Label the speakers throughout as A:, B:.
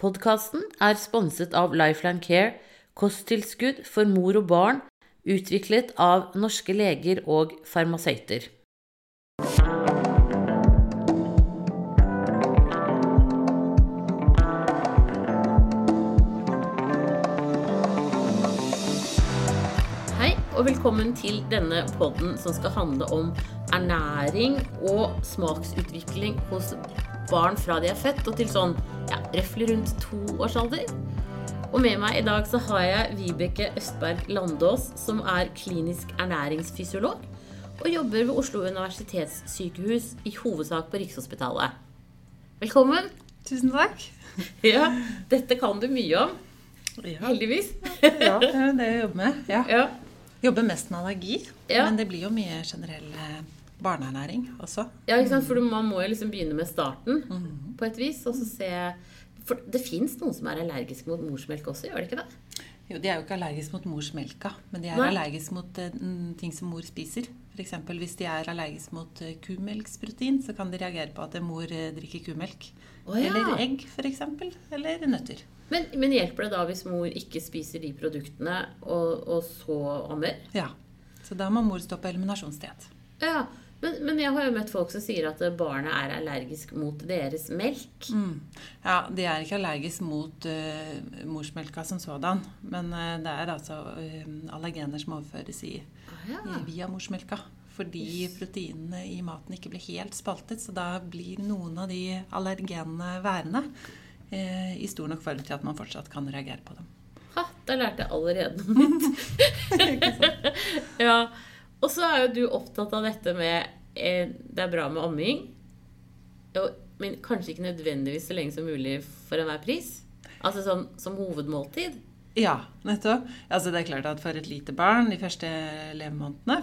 A: Podkasten er sponset av Lifeline Care, kosttilskudd for mor og barn, utviklet av norske leger og farmasøyter. Hei, og velkommen til denne podden som skal handle om ernæring og smaksutvikling hos barn fra de er født og til sånn ja, røftlig rundt to års alder. Og med meg i dag så har jeg Vibeke Østberg Landås, som er klinisk ernæringsfysiolog og jobber ved Oslo universitetssykehus, i hovedsak på Rikshospitalet. Velkommen.
B: Tusen takk.
A: Ja, dette kan du mye om,
B: Ja,
A: heldigvis.
B: ja det er det jeg jobber med. Ja.
A: Ja.
B: Jobber mest med allergi,
A: Ja.
B: men det blir jo mye generell eh, barneernæring også.
A: Ja, ikke sant? For man må jo liksom begynne med starten
B: mm.
A: på et vis. Og så se For det fins noen som er allergiske mot morsmelk også, gjør det ikke det?
B: Jo, De er jo ikke allergiske mot morsmelka, men de er
A: Nei.
B: allergiske mot eh, ting som mor spiser. F.eks. hvis de er allergiske mot eh, kumelksprotein, så kan de reagere på at mor eh, drikker kumelk.
A: Å, ja.
B: Eller egg, f.eks. Eller nøtter.
A: Men, men hjelper det da hvis mor ikke spiser de produktene, og, og så ammer?
B: Ja. Så da må mor stå på eliminasjonsdiett.
A: Ja, men, men jeg har jo møtt folk som sier at barnet er allergisk mot deres melk.
B: Mm. Ja, De er ikke allergisk mot uh, morsmelka som sådan, men uh, det er altså uh, allergener som overføres i,
A: Ja.
B: i, via morsmelka. Fordi proteinene i maten ikke blir helt spaltet, så da blir noen av de allergenene værende i stor nok form til at man fortsatt kan reagere på dem.
A: Ha, da lærte jeg allerede noe nytt. ja. Og så er jo du opptatt av dette med eh, Det er bra med amming, men kanskje ikke nødvendigvis så lenge som mulig for enhver pris. Altså sånn som hovedmåltid.
B: Ja, nettopp. Altså det er klart at For et lite barn de første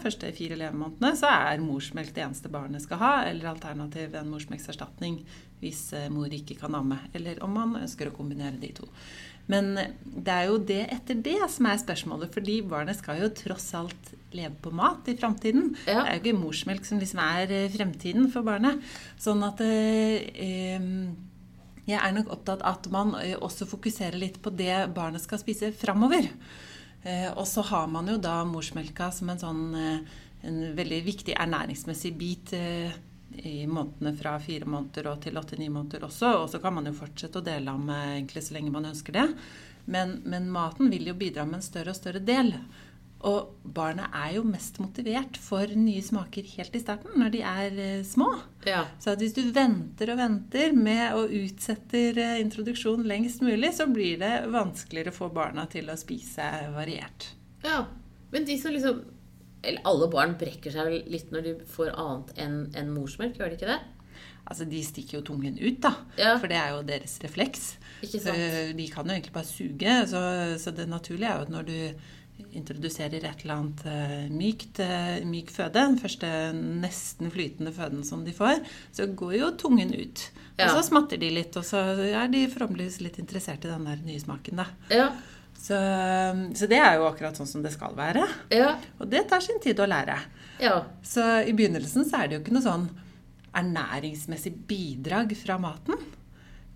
B: første fire levemånedene, så er morsmelk det eneste barnet skal ha, eller alternativ en morsmelkserstatning hvis eh, mor ikke kan amme. Eller om man ønsker å kombinere de to. Men det er jo det etter det som er spørsmålet, fordi barnet skal jo tross alt leve på mat i framtiden.
A: Ja.
B: Det er jo ikke morsmelk som liksom er eh, fremtiden for barnet. Sånn at eh, jeg er nok opptatt av at man eh, også fokuserer litt på det barnet skal spise framover. Eh, og så har man jo da morsmelka som en sånn eh, en veldig viktig ernæringsmessig bit eh, i månedene fra fire måneder og til åtte-ni måneder også. Og så kan man jo fortsette å dele ham eh, egentlig så lenge man ønsker det. Men, men maten vil jo bidra med en større og større del. Og barnet er jo mest motivert for nye smaker helt i starten, når de er eh, små.
A: Ja.
B: Så hvis du venter og venter med å utsetter eh, introduksjon lengst mulig, så blir det vanskeligere å få barna til å spise variert.
A: ja. Men de som liksom Eller alle barn brekker seg vel litt når de får annet enn en morsmelk, gjør de ikke det?
B: Altså, De stikker jo tungen ut, da.
A: Ja.
B: For det er jo deres refleks.
A: Ikke sant?
B: Eh, De kan jo egentlig bare suge. Så, så det naturlige er jo at når du introduserer et eller annet eh, mykt, eh, myk føde, den første nesten flytende føden som de får, så går jo tungen ut.
A: Ja.
B: Og så smatter de litt, og så er de forhåpentligvis litt interessert i den der nye smaken, da.
A: Ja.
B: Så, så det er jo akkurat sånn som det skal være.
A: Ja.
B: Og det tar sin tid å lære.
A: Ja.
B: Så i begynnelsen så er det jo ikke noe sånn ernæringsmessig bidrag fra maten.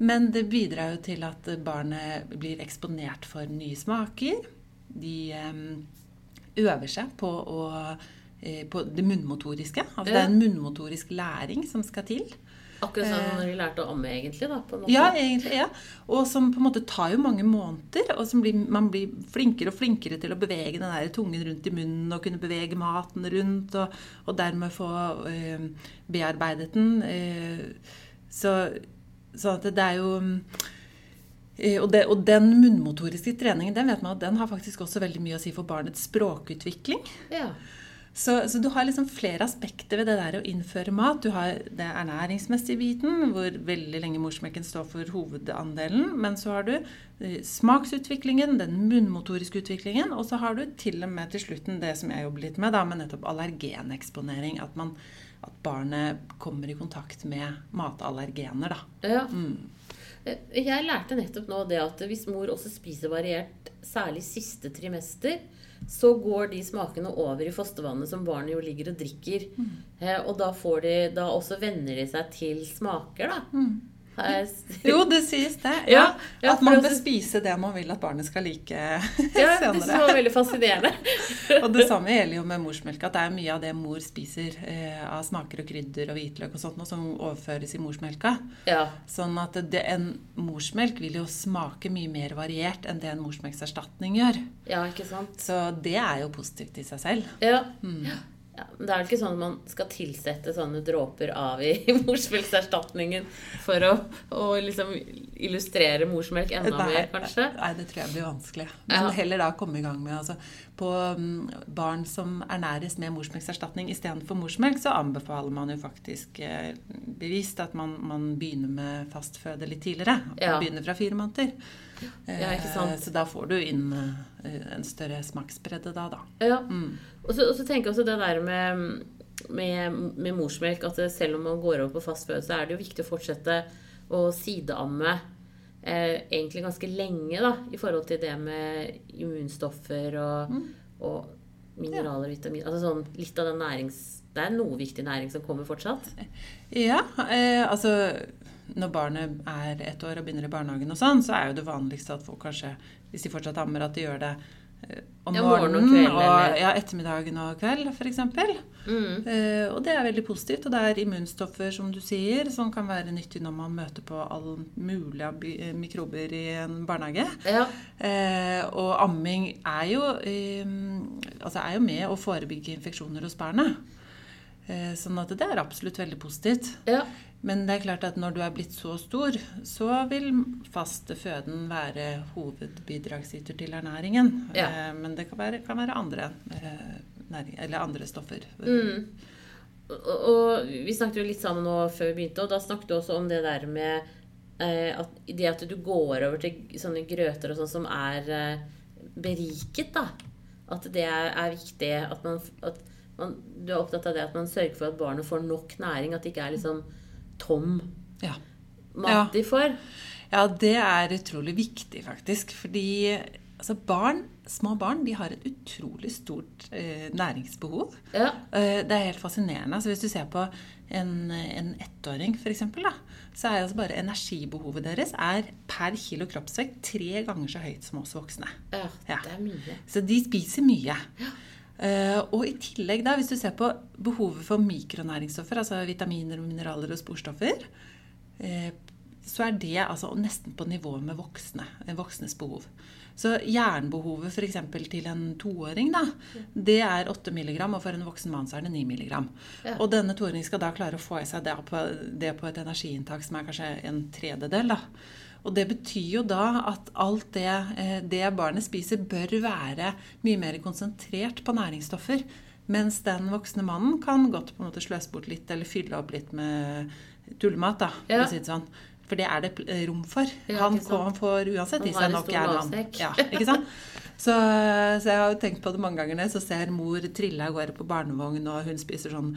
B: Men det bidrar jo til at barnet blir eksponert for nye smaker. De eh, øver seg på, å, eh, på det munnmotoriske. Altså det er en munnmotorisk læring som skal til.
A: Akkurat sånn når de lærte å amme, egentlig. da, på en måte.
B: Ja, egentlig, ja. Og som på en måte tar jo mange måneder. Og som blir, man blir flinkere og flinkere til å bevege den der tungen rundt i munnen og kunne bevege maten rundt, og, og dermed få øh, bearbeidet den. Eh, så, så at det, er jo eh, og, det, og den munnmotoriske treningen den vet man at den har faktisk også veldig mye å si for barnets språkutvikling.
A: Ja.
B: Så, så du har liksom flere aspekter ved det der å innføre mat. Du har det ernæringsmessige biten, hvor veldig lenge morsmelken står for hovedandelen. Men så har du eh, smaksutviklingen, den munnmotoriske utviklingen, og så har du til og med til slutten det som jeg jobber litt med, da, med nettopp allergeneksponering. At, man, at barnet kommer i kontakt med matallergener, da.
A: ja. Jeg lærte nettopp nå det at hvis mor også spiser variert, særlig siste trimester, så går de smakene over i fostervannet som barnet jo ligger og drikker. Eh, og da får de Da også venner de seg til smaker, da. S-
B: Jo, det sies det.
A: Ja,
B: Ja, at man
A: det-
B: bør spise det man vil at barnet skal like
A: Ja, det
B: senere.
A: var veldig fascinerende.
B: Og det samme gjelder jo med morsmelk. At det er mye av det mor spiser eh, av smaker og krydder og hvitløk og sånt, noe som overføres i morsmelka.
A: Ja.
B: Sånn at det, en morsmelk vil jo smake mye mer variert enn det en morsmelkserstatning gjør.
A: ja, ikke sant?
B: Så det er jo positivt i seg selv.
A: Ja.
B: Mm.
A: Ja. Men det er vel ikke sånn at man skal tilsette sånne dråper av i morsmelkserstatningen for å, å liksom illustrere morsmelk enda
B: Nei,
A: mer, kanskje?
B: Nei, det tror jeg blir vanskelig. Men
A: Ja.
B: heller da komme i gang med altså, På mm, barn som ernæres med morsmelkserstatning istedenfor morsmelk, så anbefaler man jo faktisk eh, bevist at man, man begynner med fastføde litt tidligere. At
A: Ja.
B: Begynner fra fire måneder.
A: Ja, ikke sant.
B: Eh, Så da får du inn eh, en større smaksbredde da, da.
A: Ja.
B: Mm.
A: Og så, og så tenker jeg også det der med, med, med morsmelk, at selv om man går over på fast føde, så er det jo viktig å fortsette å sideamme eh, egentlig ganske lenge, da, i forhold til det med immunstoffer og, og mineraler, vitaminer Altså sånn litt av den nærings... Det er noe viktig næring som kommer fortsatt.
B: Ja, eh, altså når barnet er ett år og begynner i barnehagen og sånn, så er jo det vanligste at folk kanskje, hvis de fortsatt ammer, at de gjør det om
A: Ja, morgen og
B: morgenen
A: kveld,
B: og ja, ettermiddagen og kveld, f.eks.
A: Mm.
B: Uh, og det er veldig positivt. Og det er immunstoffer, som du sier, som kan være nyttig når man møter på all mulig av eh, mikrober i en barnehage.
A: Ja.
B: Uh, og amming er jo, eh, altså er jo med å forebygge infeksjoner hos barnet. Eh, sånn at det er absolutt veldig positivt.
A: ja.
B: Men det er klart at når du er blitt så stor, så vil faste føden være hovedbidragsyter til ernæringen.
A: Ja.
B: Eh, Men det kan være, kan være andre, eh, næring, eller andre stoffer.
A: Mm. Og, og vi snakket jo litt sammen nå før vi begynte, og da snakket du også om det der med eh, at det at du går over til sånne grøter og sånn som er eh, beriket, da. At det er, er viktig at man, at man Du er opptatt av det at man sørger for at barnet får nok næring, at det ikke er liksom tom
B: Ja.
A: mat
B: Ja.
A: de får.
B: ja, det er utrolig viktig, faktisk. Fordi altså barn, små barn de har et utrolig stort eh, næringsbehov.
A: Ja.
B: Eh, Det er helt fascinerende. Altså hvis du ser på en, en ettåring f.eks., så er altså bare energibehovet deres er per kilo kroppsvekt tre ganger så høyt som oss voksne.
A: ja.
B: Ja.
A: Det er mye.
B: Så de spiser mye. Eh, og i tillegg, da, hvis du ser på behovet for mikronæringsstoffer, altså vitaminer, mineraler og sporstoffer, eh, så er det altså nesten på nivå med voksne, eh, voksnes behov. Så jernbehovet f.eks. til en toåring, da, det er 8 mg, og for en voksen mann så er det 9 mg.
A: Ja.
B: Og denne toåringen skal da klare å få i seg det på, det på et energiinntak som er kanskje en tredjedel. da. Og det betyr jo da at alt det, eh, det barnet spiser, bør være mye mer konsentrert på næringsstoffer. Mens den voksne mannen kan godt på en måte sløse bort litt, eller fylle opp litt med tullemat, da, for
A: Ja.
B: å si det sånn. For det er det eh, rom for.
A: Ja,
B: han, han får uansett i seg nok
A: stor
B: jern. Ja, ikke sant? Så, så jeg har jo tenkt på det mange ganger så ser mor trille av gårde på barnevogn, og hun spiser sånn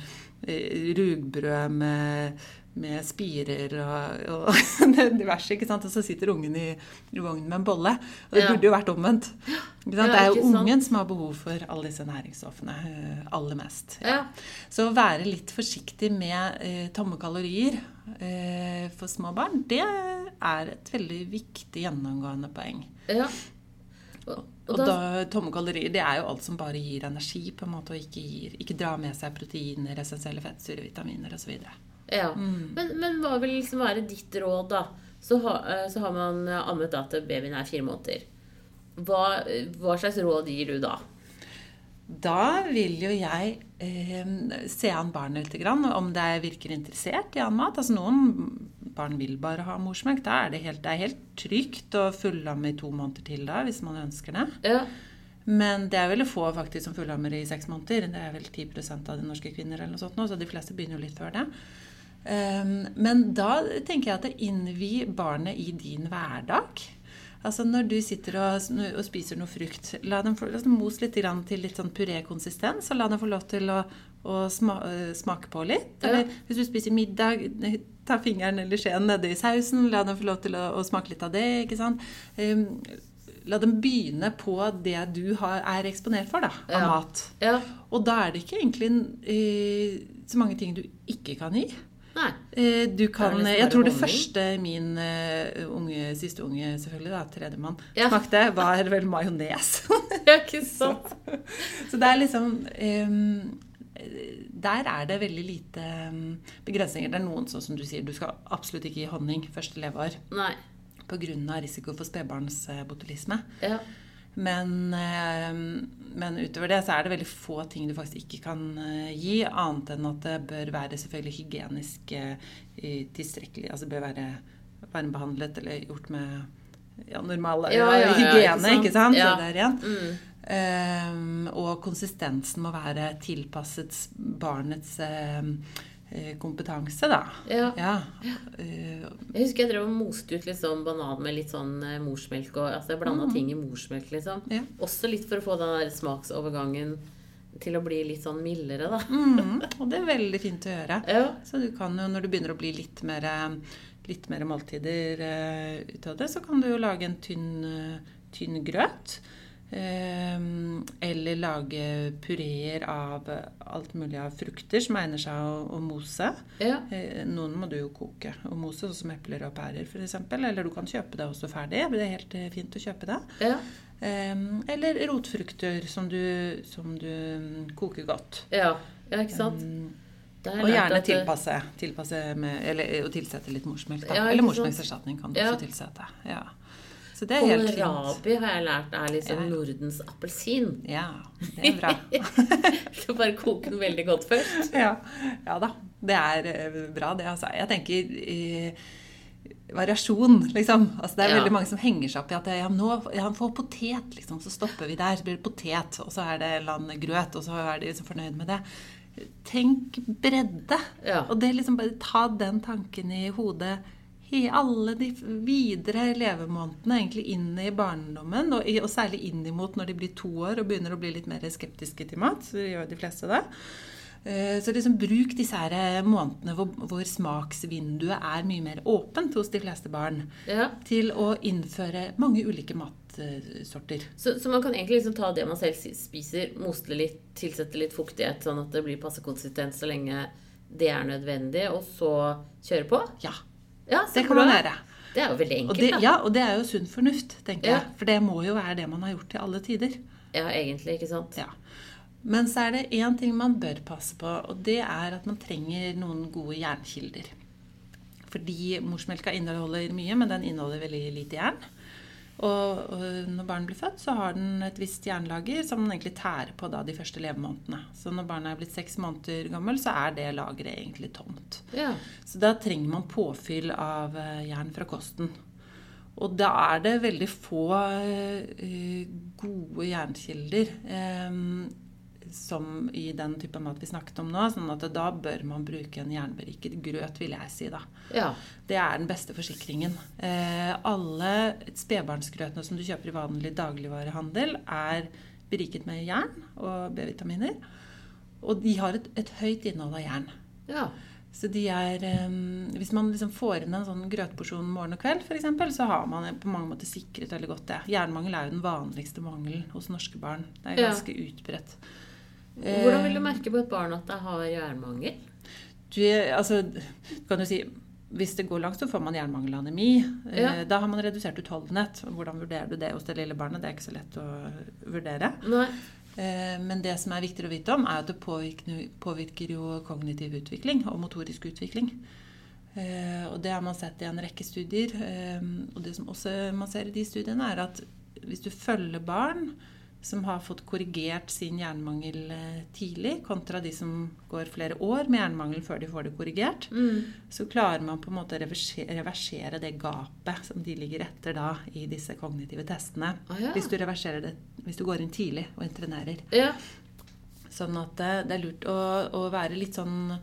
B: eh, rugbrød med, med spirer og, og diverse, ikke sant? Og så sitter ungen i, i vognen med en bolle. Og det
A: Ja.
B: burde jo vært omvendt.
A: Ja,
B: det er jo
A: ungen sant.
B: som har behov for alle disse næringsstoffene eh, aller mest.
A: Ja.
B: Så å være litt forsiktig med eh, tomme kalorier eh, for små barn, det er et veldig viktig gjennomgående poeng.
A: ja. Og, og
B: Og
A: da,
B: da, tomme kalorier, det er jo alt som bare gir energi, på en måte, og ikke, gir, ikke drar med seg proteiner, essensielle fettsyrer, vitaminer osv.
A: Ja.
B: Mm.
A: Men, men hva vil liksom være ditt råd, da? Så, ha, eh, så har man eh, ammet da til babyen er fire måneder. Hva, hva slags råd gir du da?
B: Da vil jo jeg eh, se an barnet lite grann, om det virker interessert i annen mat. Altså Noen barn vil bare ha morsmelk. Da er det helt, det er helt trygt å fullamme i to måneder til da, hvis man ønsker det.
A: Ja.
B: Men det er veldig få faktisk som fullammer i seks måneder. Det er vel 10% av de norske kvinner, eller noe sånt nå, så de fleste begynner jo litt før det. Um, men da tenker jeg at innvi barnet i din hverdag. Altså Når du sitter og, og spiser noe frukt, la dem få altså, mos litt grann til litt sånn puré-konsistens, og la dem få lov til å, å sma, eh, smake på litt.
A: Ja.
B: Eller hvis du spiser middag, ta fingeren eller skjeen nedi sausen, la dem få lov til å, å smake litt av det. ikke sant? Um, La dem begynne på det du har, er eksponert for da, av
A: Ja.
B: mat.
A: Ja.
B: Og da er det ikke egentlig uh, så mange ting du ikke kan gi.
A: Nei.
B: Eh, Du kan, jeg tror det første min eh, unge, siste unge, selvfølgelig, da, tredjemann,
A: Ja.
B: smakte, var vel majones.
A: Ja, ikke sant?
B: Så det er liksom um, Der er det veldig lite ehm, begrensninger. Det er noen sånn som du sier, du skal absolutt ikke gi honning første leveår pga. risiko for spedbarnsbotulisme.
A: Ja.
B: Men, ehm, men utover det så er det veldig få ting du faktisk ikke kan eh, gi, annet enn at det bør være selvfølgelig hygienisk eh, tilstrekkelig Altså bør være varmebehandlet eller gjort med ja, normal
A: Ja, ja,
B: hygiene,
A: ikke
B: ikke
A: sant?
B: sant?
A: Ja.
B: Så der igjen.
A: Mm.
B: Um, og konsistensen må være tilpasset barnets eh, kompetanse, da.
A: Ja.
B: ja.
A: Jeg husker jeg drev og moste ut litt sånn banan med litt sånn eh, morsmelk. Og, altså jeg blanda ting i morsmelk, liksom.
B: Ja.
A: Også litt for å få den der smaksovergangen til å bli litt sånn mildere, da.
B: mm, og det er veldig fint å gjøre.
A: Ja.
B: Så du kan jo, når du begynner å bli litt mer, litt mer måltider uh, ut av det, så kan du jo lage en tynn, uh, tynn grøt. Eh, eller lage pureer av alt mulig av frukter som egner seg å, å mose.
A: Ja.
B: Eh, Noen må du jo koke og mose, sånn som epler og pærer f.eks. Eller du kan kjøpe det også ferdig. Det er helt eh, fint å kjøpe det.
A: Ja.
B: Eh, Eller rotfrukter som du, som du mm, koker godt.
A: ja. ja ikke sant? Jeg
B: Og gjerne
A: at
B: tilpasse, tilpasse med, eller og tilsette litt morsmelk.
A: Ja,
B: eller
A: ikke
B: morsmelkserstatning kan du også tilsette. Ja. Så det er helt fint.
A: Har jeg lært er liksom
B: Ja.
A: Nordens appelsin.
B: Ja, det er bra.
A: Så bare koke den veldig godt først.
B: ja. ja da. Det er eh, bra, det. Altså. Jeg tenker eh, variasjon, liksom. Altså, det er
A: Ja.
B: veldig mange som henger seg opp i at ja, nå ja, får potet, liksom. Så stopper vi der, så blir det potet. Og så er det annen grøt, og så er de liksom fornøyd med det. Tenk bredde.
A: Ja.
B: Og det liksom bare ta den tanken i hodet i alle de videre levemånedene, egentlig inn i barndommen, og, og særlig inn imot når de blir to år og begynner å bli litt mer skeptiske til mat. Så gjør de fleste det. Eh, Så liksom bruk disse her månedene hvor, hvor smaksvinduet er mye mer åpent hos de fleste barn,
A: Ja.
B: til å innføre mange ulike matsorter.
A: Så, så man kan egentlig liksom ta det man selv spiser, mosle litt, tilsette litt fuktighet, sånn at det blir passe konsistens så lenge det er nødvendig, og så kjøre på?
B: Ja,
A: Ja,
B: det kan man gjøre.
A: Det er jo veldig
B: Og
A: enkelt,
B: det,
A: da.
B: ja, og det er jo sunn fornuft, tenker
A: Ja.
B: jeg. For det må jo være det man har gjort til alle tider.
A: Ja, egentlig, ikke sant?
B: Ja. Men så er det én ting man bør passe på, og det er at man trenger noen gode jernkilder. Fordi morsmelka inneholder mye, men den inneholder veldig lite jern. Og, og når barn blir født, så har den et visst jernlager som den egentlig tærer på da de første levemånedene. Så når barnet er blitt seks måneder gammel, så er det lageret egentlig tomt.
A: Ja.
B: Så da trenger man påfyll av eh, jern fra kosten. Og da er det veldig få eh, gode jernkilder eh, som i den type mat vi snakket om nå. sånn at da bør man bruke en jernberiket grøt, vil jeg si. da.
A: ja.
B: Det er den beste forsikringen. Eh, alle spedbarnsgrøtene som du kjøper i vanlig dagligvarehandel, er beriket med jern og B-vitaminer. Og de har et, et høyt innhold av jern.
A: Ja.
B: Så de er eh, Hvis man liksom får inn en sånn grøtporsjon morgen og kveld, f.eks., så har man på mange måter sikret veldig godt det. Jernmangel er jo den vanligste mangelen hos norske barn. Det er
A: Ja.
B: ganske utbredt.
A: Hvordan vil du
B: Eh,
A: merke på et barn at det har jernmangel?
B: Du, altså, kan du si hvis det går langt, så får man jernmangel og anemi. Eh,
A: Ja.
B: Da har man redusert utholdenhet. Hvordan vurderer du det hos det lille barnet? Det er ikke så lett å vurdere.
A: Nei.
B: Eh, Men det som er viktig å vite om, er at det påvirker, påvirker jo kognitiv utvikling og motorisk utvikling. Og det har man sett i en rekke studier. Og det som også man ser i de studiene, er at hvis du følger barn som har fått korrigert sin jernmangel eh, tidlig, kontra de som går flere år med jernmangel før de får det korrigert,
A: Mm.
B: så klarer man på en måte å reversere, reversere det gapet som de ligger etter da i disse kognitive testene.
A: Ah, ja.
B: Hvis du det, hvis du går inn tidlig og internerer.
A: Ja.
B: Sånn at det, det er lurt å, å være litt sånn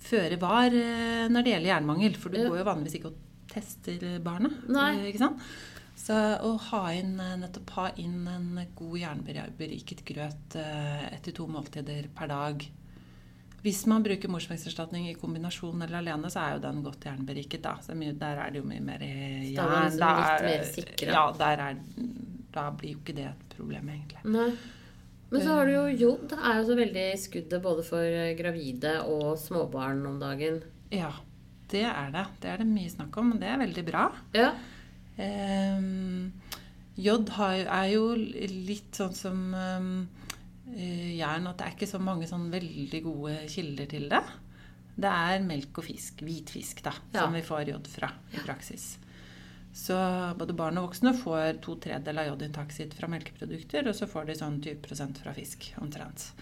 B: føre var eh, når det gjelder jernmangel. For du
A: Ja.
B: går jo vanligvis ikke og tester barna.
A: Nei.
B: eh, Ikke sant? Så å ha inn, eh, nettopp ha inn en god jernberiket grøt eh, etter to måltider per dag. Hvis man bruker morsmelkerstatning i kombinasjon eller alene, så er jo den godt jernberiket. Da. Så er der er det jo mye mer eh,
A: Så da er man
B: jern.
A: litt
B: er-
A: mer sikre.
B: Ja, er, da blir jo ikke det et problem, egentlig.
A: Nei. Men så har du jo jod. Det er jo så veldig i skuddet både for gravide og småbarn om dagen.
B: Ja, det er det. Det er det mye snakk om, og det er veldig bra.
A: Ja.
B: Jod har, er jo litt sånn som um, jern, at det er ikke så mange sånn veldig gode kilder til det. Det er melk og fisk, hvit fisk, da,
A: Ja.
B: som vi får jod fra i praksis. Så både barn og voksne får to tredjedeler av jodinntaket sitt fra melkeprodukter, og så får de sånn 20% fra fisk, omtrent.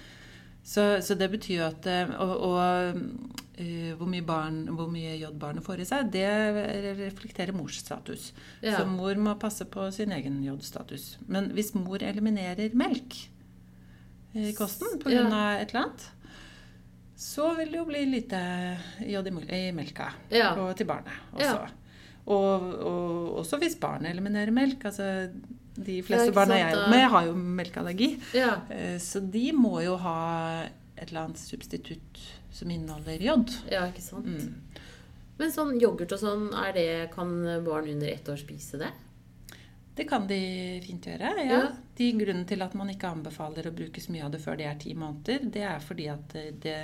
B: Så, så det betyr jo at eh, Og, og eh, hvor, mye barn, hvor mye jod barnet får i seg, det reflekterer mors status.
A: Ja.
B: Så mor må passe på sin egen jodstatus. Men hvis mor eliminerer melk i kosten pga.
A: Ja.
B: et eller annet, så vil det jo bli lite jod i melka
A: Ja.
B: og til barnet
A: Ja.
B: også. Og, og også hvis barnet eliminerer melk. Altså, de fleste barna jeg jobber med, har jo melkeallergi.
A: ja.
B: Eh, Så de må jo ha et eller annet substitutt som inneholder jod.
A: Ja, ikke sant.
B: Mm.
A: Men sånn yoghurt og sånn, det, kan barn under ett år spise det?
B: Det kan de fint gjøre. ja.
A: Ja.
B: De Grunnen til at man ikke anbefaler å bruke så mye av det før de er ti måneder, det er fordi at det,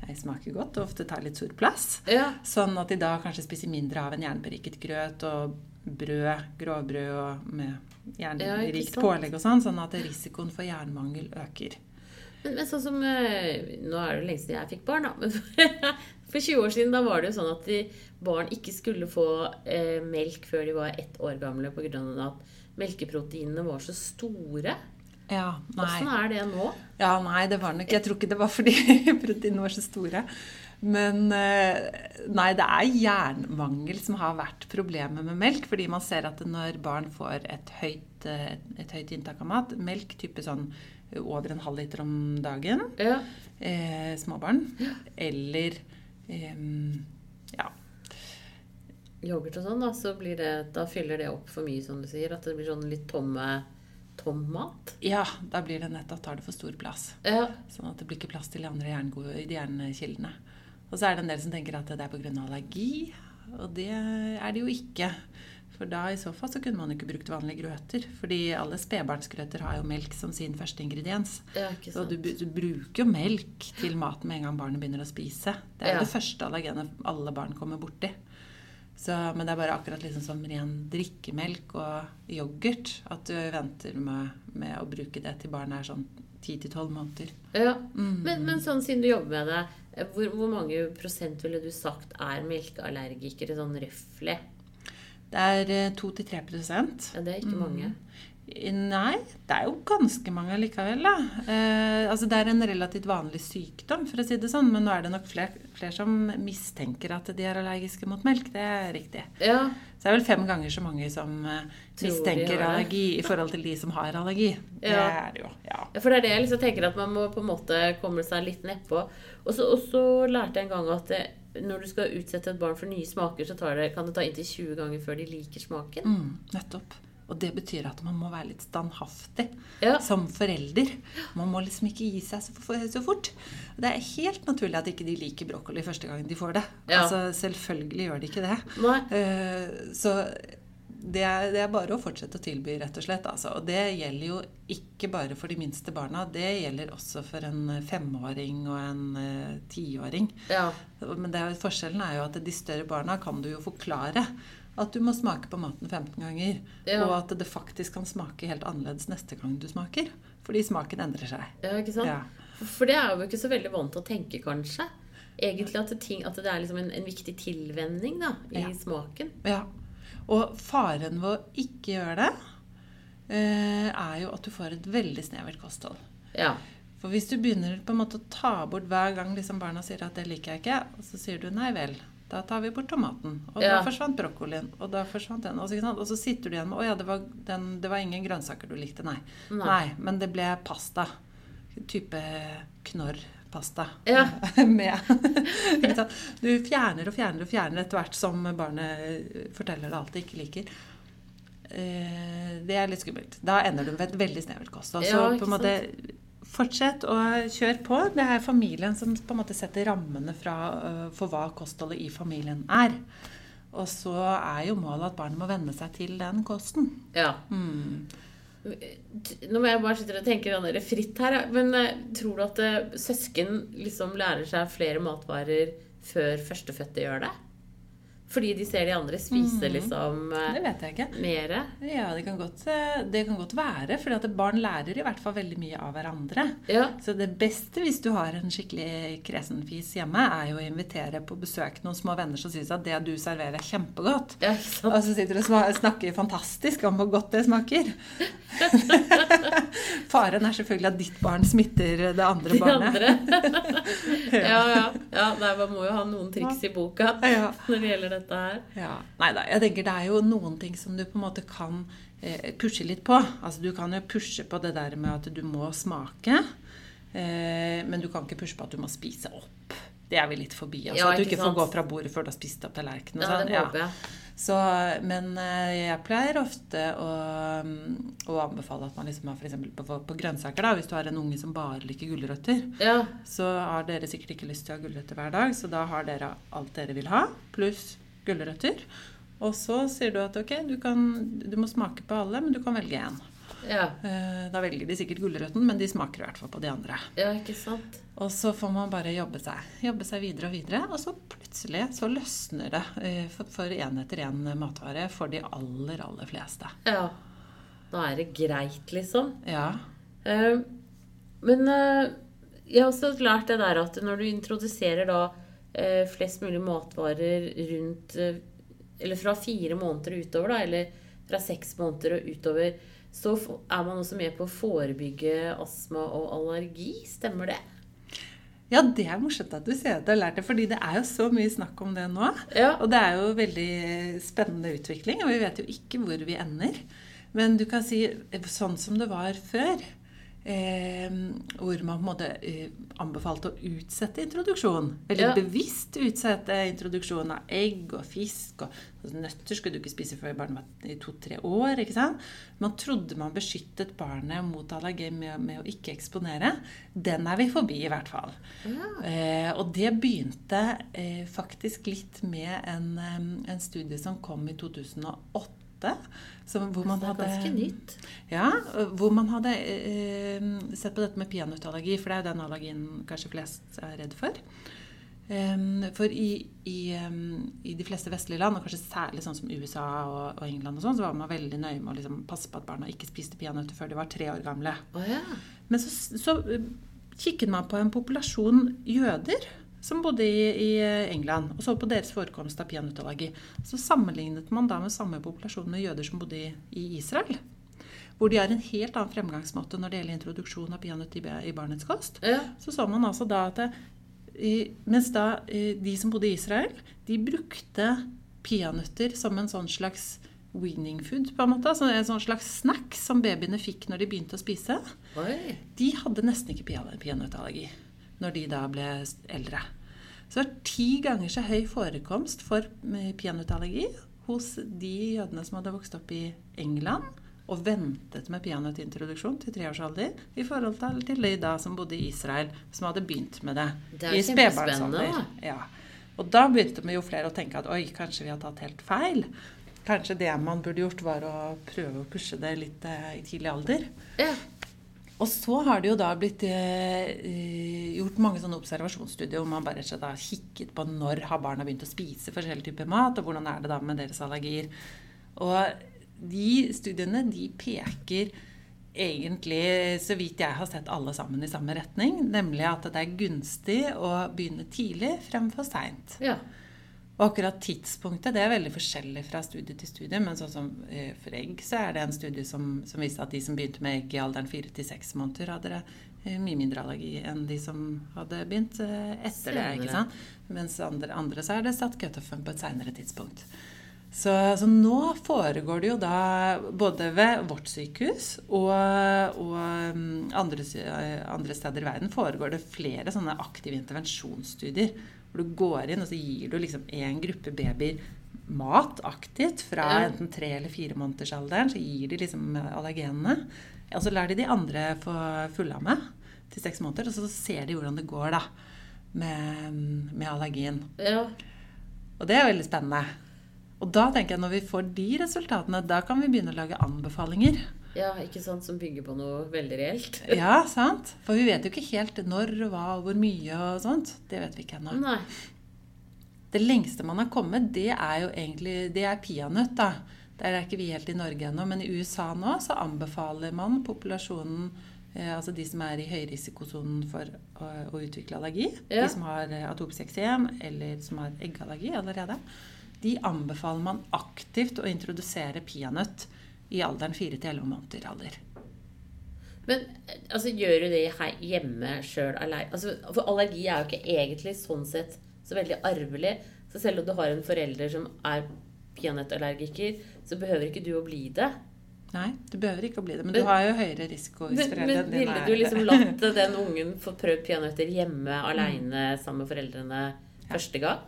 B: det smaker godt og ofte tar litt stor plass.
A: Ja.
B: Sånn at de da kanskje spiser mindre av en jernberiket grøt og brød, grovbrød og med jernrikt
A: ja,
B: pålegg og sånn, sånn at risikoen for jernmangel øker.
A: Men, men sånn som eh, Nå er det lenge siden jeg fikk barn, da. Men for 20 år siden da var det jo sånn at de, barn ikke skulle få eh, melk før de var ett år gamle pga. at melkeproteinene var så store.
B: Ja,
A: Åssen er det nå?
B: Ja, nei, det var nok Jeg tror ikke det var fordi proteinene var så store. Men eh, nei, det er jernmangel som har vært problemet med melk. Fordi man ser at når barn får et høyt, eh, et høyt inntak av mat, melk type sånn over en halv liter om dagen,
A: Ja.
B: eh, småbarn, eller eh, ja,
A: Yoghurt og sånn, da, så blir det, da fyller det opp for mye, som du sier. At det blir sånn litt tomme, tom mat.
B: ja, da blir det nettopp tar det for stor plass.
A: Ja.
B: Sånn at det blir ikke plass til de andre hjernekildene. jernkildene. Og så er det en del som tenker at det er pga. allergi, og det er det jo ikke. For da i så fall så kunne man jo ikke brukt vanlige grøter. Fordi alle spedbarnsgrøter har jo melk som sin første ingrediens.
A: ja,
B: Så du, du bruker jo melk til maten med en gang barnet begynner å spise. Det er jo
A: Ja.
B: det første allergenet alle barn kommer borti. Så, men det er bare akkurat liksom som ren drikkemelk og yoghurt at du venter med, med å bruke det til barnet er sånn 10-12 måneder.
A: Ja.
B: Mm.
A: Men, men sånn siden du jobber med det, hvor, hvor mange prosent ville du sagt er melkeallergikere sånn røftlig?
B: Det er eh, 2-3 prosent.
A: Ja, det er ikke mange.
B: Nei, det er jo ganske mange likevel, da. Eh, altså det er en relativt vanlig sykdom, for å si det sånn, men nå er det nok flere, fler som mistenker at de er allergiske mot melk. Det er riktig.
A: Ja.
B: Så det er vel fem ganger så mange som eh,
A: Tror
B: mistenker allergi i forhold til de som har allergi. Det er det jo. Ja.
A: Ja, For det er det jeg liksom tenker at man må på en måte komme seg litt nedpå. Og og så lærte jeg en gang at det, når du skal utsette et barn for nye smaker, så tar det, kan det ta inntil 20 ganger før de liker smaken.
B: Mm, nettopp. Og det betyr at man må være litt standhaftig
A: Ja.
B: som forelder. Man må liksom ikke gi seg så, så fort. Det er helt naturlig at ikke de liker brokkoli første gang de får det.
A: Ja.
B: Altså, Selvfølgelig gjør de ikke det.
A: Nei.
B: Eh, så det er, det er bare å fortsette å tilby, rett og slett. Altså. Og det gjelder jo ikke bare for de minste barna. Det gjelder også for en femåring og en eh, tiåring.
A: Ja.
B: Men det er, forskjellen er jo at de større barna kan du jo forklare at du må smake på maten 15 ganger.
A: Ja.
B: Og at det faktisk kan smake helt annerledes neste gang du smaker. Fordi smaken endrer seg.
A: ja, ikke sant?
B: Ja.
A: For- det er jo ikke så veldig vant til å tenke, kanskje. Egentlig at det, ting, at det er liksom en, en viktig tilvenning da, i smaken.
B: Ja. Og faren ved å ikke gjøre det, eh, er jo at du får et veldig snevert kosthold.
A: Ja.
B: For hvis du begynner på en måte å ta bort hver gang liksom barna sier at 'det liker jeg ikke', og så sier du 'nei vel', da tar vi bort tomaten. Og
A: Ja.
B: da forsvant brokkolien. Og da forsvant den. Og så, ikke sant? og så sitter du igjen med 'å ja, det var, den, det var ingen grønnsaker du likte', nei.
A: Nei.
B: nei. Men det ble pasta. Type knorrpasta.
A: Ja.
B: med? Du fjerner og fjerner og fjerner etter hvert som barnet forteller deg alt det ikke liker. Eh, Det er litt skummelt. Da ender du med et veldig snevert kosthold. Så på en måte fortsett å kjøre på. Det er familien som på en måte setter rammene fra, øh, for hva kostholdet i familien er. Og så er jo målet at barnet må venne seg til den kosten.
A: ja.
B: Mm.
A: Nå må jeg bare sitte og tenke der fritt her, men eh, tror du at eh, søsken liksom lærer seg flere matvarer før førstefødte gjør det? Fordi de ser de andre spise liksom
B: Det vet jeg ikke.
A: mere?
B: Ja, det kan godt, eh, det kan godt være. For at barn lærer i hvert fall veldig mye av hverandre.
A: Ja.
B: Så det beste hvis du har en skikkelig kresenfis hjemme, er jo å invitere på besøk noen små venner som syns at det du serverer, er kjempegodt.
A: ja?
B: Og så sitter du og snakker fantastisk om hvor godt det smaker. Faren er selvfølgelig at ditt barn smitter det andre
A: De
B: barnet.
A: andre. ja, ja. ja nei, man må jo ha noen triks i boka
B: Ja.
A: når det gjelder dette her.
B: Ja. Nei da, jeg tenker det er jo noen ting som du på en måte kan eh, pushe litt på. Altså Du kan jo pushe på det der med at du må smake. Eh, men du kan ikke pushe på at du må spise opp. Det er vi litt forbi. Altså,
A: Ja,
B: at du
A: ikke
B: sant? får gå fra bordet før du har spist opp tallerkenen.
A: Ja,
B: sånn.
A: det håper jeg.
B: Så, men eh, jeg pleier ofte å, mm, å anbefale at man liksom har f.eks. På, på grønnsaker, da, hvis du har en unge som bare liker gulrøtter,
A: Ja.
B: så har dere sikkert ikke lyst til å ha gulrøtter hver dag, så da har dere alt dere vil ha, pluss gulrøtter. Og så sier du at ok, du, kan, du må smake på alle, men du kan velge én.
A: Ja.
B: Eh, Da velger de sikkert gulrøtten, men de smaker i hvert fall på de andre.
A: ja, ikke sant?
B: Og så får man bare jobbe seg, jobbe seg videre og videre, og så plutselig så løsner det eh, for- én etter én matvare for de aller, aller fleste.
A: Ja. Da er det greit, liksom.
B: Ja.
A: Eh, Men jeg har også lært det der at når du introduserer da flest mulig matvarer rundt eh, Eller fra fire måneder og utover, da, eller fra seks måneder og utover, så er man også med på å forebygge astma og allergi. Stemmer det?
B: ja, det er morsomt at du sier at du har lært det, fordi det er jo så mye snakk om det nå.
A: Ja.
B: Og det er jo veldig spennende utvikling, og vi vet jo ikke hvor vi ender. Men du kan si sånn som det var før, eh, hvor man på en måte eh, anbefalte å utsette introduksjon. Veldig
A: Ja.
B: bevisst utsette introduksjon av egg og fisk. og altså, Nøtter skulle du ikke spise før barnet var i to-tre år. ikke sant? Man trodde man beskyttet barnet mot allergi med, med å ikke eksponere. Den er vi forbi, i hvert fall. Eh, og det begynte eh, faktisk litt med en, eh, en studie som kom i 2008. Som, hvor man hadde,
A: ganske nytt.
B: Ja, hvor man hadde eh, sett på dette med peanøttallergi, for det er jo den allergien kanskje flest er redd for. Eh, for i, i, um, i de fleste vestlige land, og kanskje særlig sånn som USA og, og England, og sånn, så var man veldig nøye med å liksom passe på at barna ikke spiste peanøtter før de var tre år gamle.
A: Oh, ja.
B: Men så, så eh, kikket man på en populasjon jøder som bodde i, i England, og så på deres forekomst av peanøttallergi. Så sammenlignet man da med samme populasjon med jøder som bodde i, i Israel. Hvor de har en helt annen fremgangsmåte når det gjelder introduksjon av peanøtt i, i barnets kost.
A: Ja.
B: Så så man altså da at i- mens da eh, de som bodde i Israel, de brukte peanøtter som en sånn slags weaning food, på en måte. Altså en sånn slags snack som babyene fikk når de begynte å spise.
A: Oi.
B: De hadde nesten ikke peanø- peanøttallergi når de da ble eldre. Så det var ti ganger så høy forekomst for eh, peanøttallergi hos de jødene som hadde vokst opp i England og ventet med peanøttintroduksjon til treårsalder, i forhold til, de da som bodde i Israel, som hadde begynt med det,
A: Det
B: i spedbarnsalder. Ja. Og da begynte vi jo flere å tenke at oi, kanskje vi har tatt helt feil. Kanskje det man burde gjort, var å prøve å pushe det litt eh, i tidlig alder.
A: Ja.
B: Og så har det jo da blitt eh, gjort mange sånne observasjonsstudier hvor man bare har kikket på når har barna begynt å spise forskjellige typer mat, og hvordan er det da med deres allergier. Og de studiene de peker egentlig, så vidt jeg har sett alle sammen i samme retning, nemlig at det er gunstig å begynne tidlig fremfor seint.
A: ja.
B: Og akkurat tidspunktet det er veldig forskjellig fra studie til studie. Men sånn som eh, for egg så er det en studie som, som viste at de som begynte med egg i alderen fire til seks måneder, hadde det mye mindre allergi enn de som hadde begynt eh, etter det. Ikke sant? Mens andre, andre så er det satt cutoffen på et seinere tidspunkt. Så, så nå foregår det jo da både ved vårt sykehus og, og mm, andre, eh, andre steder i verden foregår det flere sånne aktive intervensjonsstudier. Hvor du går inn og så gir du liksom en gruppe babyer mat aktivt fra enten tre eller fire måneders alderen. Så gir de liksom allergenene. Og så lar de de andre få fullamme til seks måneder. Og så ser de hvordan det går da med, med allergien.
A: ja.
B: Og det er veldig spennende. Og da tenker jeg når vi får de resultatene, da kan vi begynne å lage anbefalinger.
A: Ja, ikke sant, som bygger på noe veldig reelt.
B: Ja, sant? For vi vet jo ikke helt når hva og hvor mye og sånt. Det vet vi ikke ennå. Det lengste man har kommet, det er jo egentlig det er peanøtt. da. Der er ikke vi helt i Norge ennå, men i USA nå så anbefaler man populasjonen eh, Altså de som er i høyrisikosonen for å, å utvikle allergi,
A: Ja.
B: de som har eh, atopisk eksem eller som har eggallergi allerede, de anbefaler man aktivt å introdusere peanøtt i alderen 4 til 11 måneder alder.
A: Men altså, gjør du det hjemme sjøl aleine? Altså, for allergi er jo ikke egentlig sånn sett så veldig arvelig. Så selv om du har en forelder som er peanøttallergiker, så behøver ikke du å bli det.
B: Nei, du behøver ikke å bli det, men,
A: Men-
B: du har jo høyere risiko hvis foreldrene dine
A: ville
B: er
A: du liksom latt den ungen få prøvd peanøtter hjemme aleine sammen med foreldrene første gang?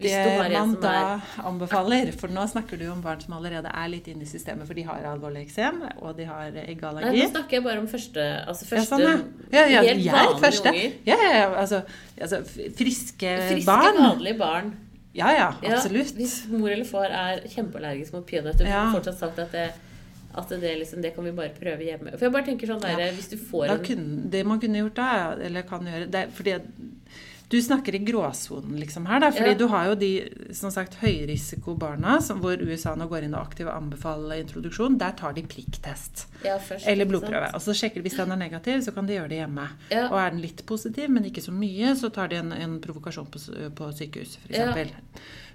B: Det man da
A: er
B: anbefaler, for nå snakker du om barn som allerede er litt inne i systemet, for de har alvorlig eksem, og de har
A: Nei, nå snakker jeg bare om første Altså
B: Ja,
A: første
B: sånn, ja. Ja, ja,
A: helt vanlige
B: første.
A: unger.
B: Ja, ja, ja, altså, altså friske,
A: Friske,
B: barn.
A: vanlige barn.
B: Ja, ja,
A: Ja,
B: absolutt.
A: hvis mor eller far er kjempeallergisk mot peanøtter,
B: Ja.
A: ja. fortsatt sagt at det, at det, liksom, det kan vi bare prøve hjemme. For jeg bare tenker sånn der,
B: Ja.
A: Hvis du får en
B: kunne, det man kunne gjort da, eller kan gjøre det, fordi du snakker i gråsonen liksom her, da. Fordi
A: Ja.
B: du har jo de som sagt høyrisikobarna, som, hvor USA nå går inn og aktivt anbefaler introduksjon. Der tar de prikktest.
A: ja, først,
B: Eller blodprøve. Og så sjekker de hvis den er negativ, så kan de gjøre det hjemme.
A: Ja.
B: Og er den litt positiv, men ikke så mye, så tar de en, en provokasjon på, på sykehus,
A: Ja.
B: f.eks.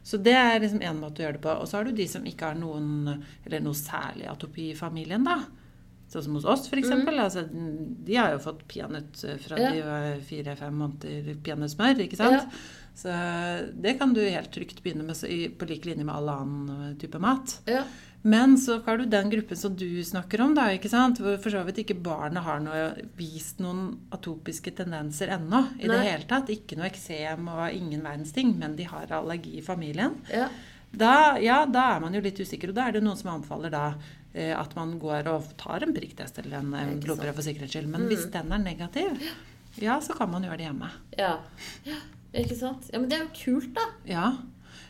B: Så det er liksom én måte å gjøre det på. Og så har du de som ikke har noen, eller noe særlig atopi i familien, da. Sånn som hos oss, f.eks.
A: Mm.
B: Altså, de har jo fått peanøtt fra
A: Ja.
B: de var fire-fem måneder peanøttsmør, ikke sant?
A: Ja.
B: Så det kan du helt trygt begynne med på lik linje med all annen eh, type mat.
A: Ja.
B: Men så har du den gruppen som du snakker om, da, ikke sant? hvor for så vidt ikke barnet har noe, vist noen atopiske tendenser ennå. I det hele tatt. Ikke noe eksem og ingen verdens ting, men de har allergi i familien.
A: Ja.
B: Da, ja, da er man jo litt usikker, og da er det noen som anbefaler da eh, at man går og tar en prikktest eller en eh, blodprøve for sikkerhets skyld. Men
A: Mm.
B: hvis den er negativ, ja, så kan man gjøre det hjemme.
A: ja. ja. Ikke sant? Ja, Men det er jo kult, da.
B: Ja,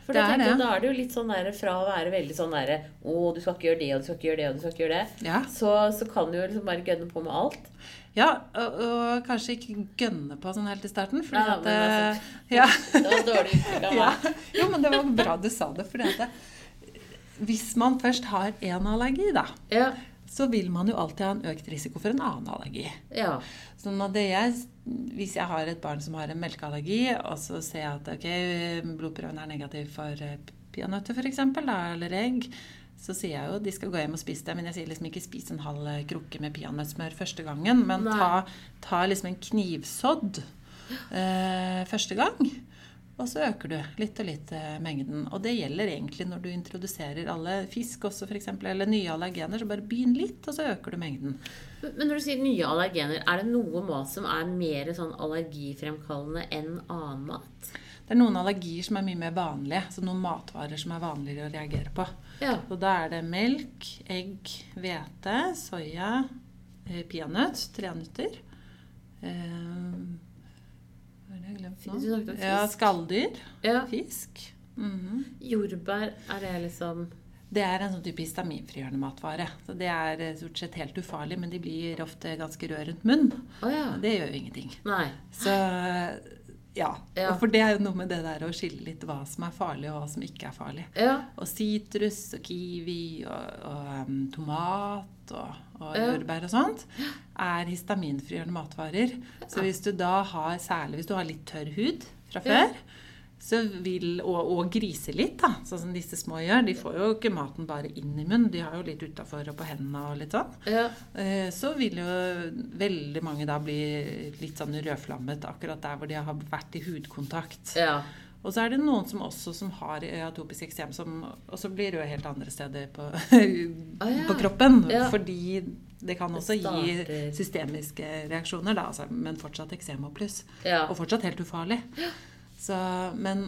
A: For
B: det
A: da,
B: er det.
A: da er det jo litt sånn der, fra å være veldig sånn derre Å, du skal ikke gjøre det, og du skal ikke gjøre det, og du skal ikke gjøre det.
B: Ja.
A: Så, så kan du jo liksom bare gønne på med alt.
B: Ja, og, og kanskje ikke gønne på sånn helt i starten. Fordi
A: Ja,
B: at
A: altså-
B: eh, ja.
A: Det var dårlig uttrykk av meg.
B: Jo, men det var bra du sa det. Fordi at hvis man først har én allergi, da,
A: Ja.
B: så vil man jo alltid ha en økt risiko for en annen allergi.
A: ja.
B: Sånn at det jeg, hvis jeg har et barn som har en melkeallergi, og så ser jeg at okay, blodprøven er negativ for eh, peanøtter f.eks., eller egg, så sier jeg jo de skal gå hjem og spise det. Men jeg sier liksom ikke spis en halv eh, krukke med peanøttsmør første gangen. Men ta, ta liksom en knivsodd eh, første gang. Og så øker du litt og litt eh, mengden. Og det gjelder egentlig når du introduserer alle fisk også f.eks., eller nye allergener. Så bare begynn litt, og så øker du mengden.
A: Men når du sier nye allergener, er det noe mat som er mer sånn allergifremkallende enn annen mat?
B: Det er noen allergier som er mye mer vanlige. Så noen matvarer som er vanligere å reagere på.
A: Ja.
B: Og da er det melk, egg, hvete, soya, eh, peanøtt, trenøtter. Eh, Ja, skalldyr.
A: ja.
B: Fisk. Mhm.
A: Jordbær, er det liksom
B: Det er en sånn type histaminfrigjørende matvare. Så det er eh, stort sett helt ufarlig, men de blir ofte ganske røde rundt munnen.
A: Oh, ja.
B: Det gjør jo ingenting.
A: Nei.
B: Så ja.
A: Ja.
B: Og For det er jo noe med det der å skille litt hva som er farlig, og hva som ikke er farlig.
A: Ja.
B: Og sitrus og kiwi og, og um, tomat og, og
A: Ja.
B: jordbær og sånt er histaminfrigjørende matvarer. Så hvis du da har, særlig hvis du har litt tørr hud fra før, så vil, og, og griser litt, da, sånn som disse små gjør. De får jo ikke maten bare inn i munnen, de har jo litt utafor og på hendene og litt sånn.
A: Ja.
B: Eh, Så vil jo veldig mange da bli litt sånn rødflammet akkurat der hvor de har vært i hudkontakt.
A: ja.
B: Og så er det noen som også som har atopisk eksem, som også blir røde helt andre steder på,
A: Ah, ja.
B: på kroppen.
A: Ja.
B: Fordi det kan
A: Det
B: også gi systemiske reaksjoner, da, altså, men fortsatt eksem og pluss.
A: Ja.
B: Og fortsatt helt ufarlig. Så, men,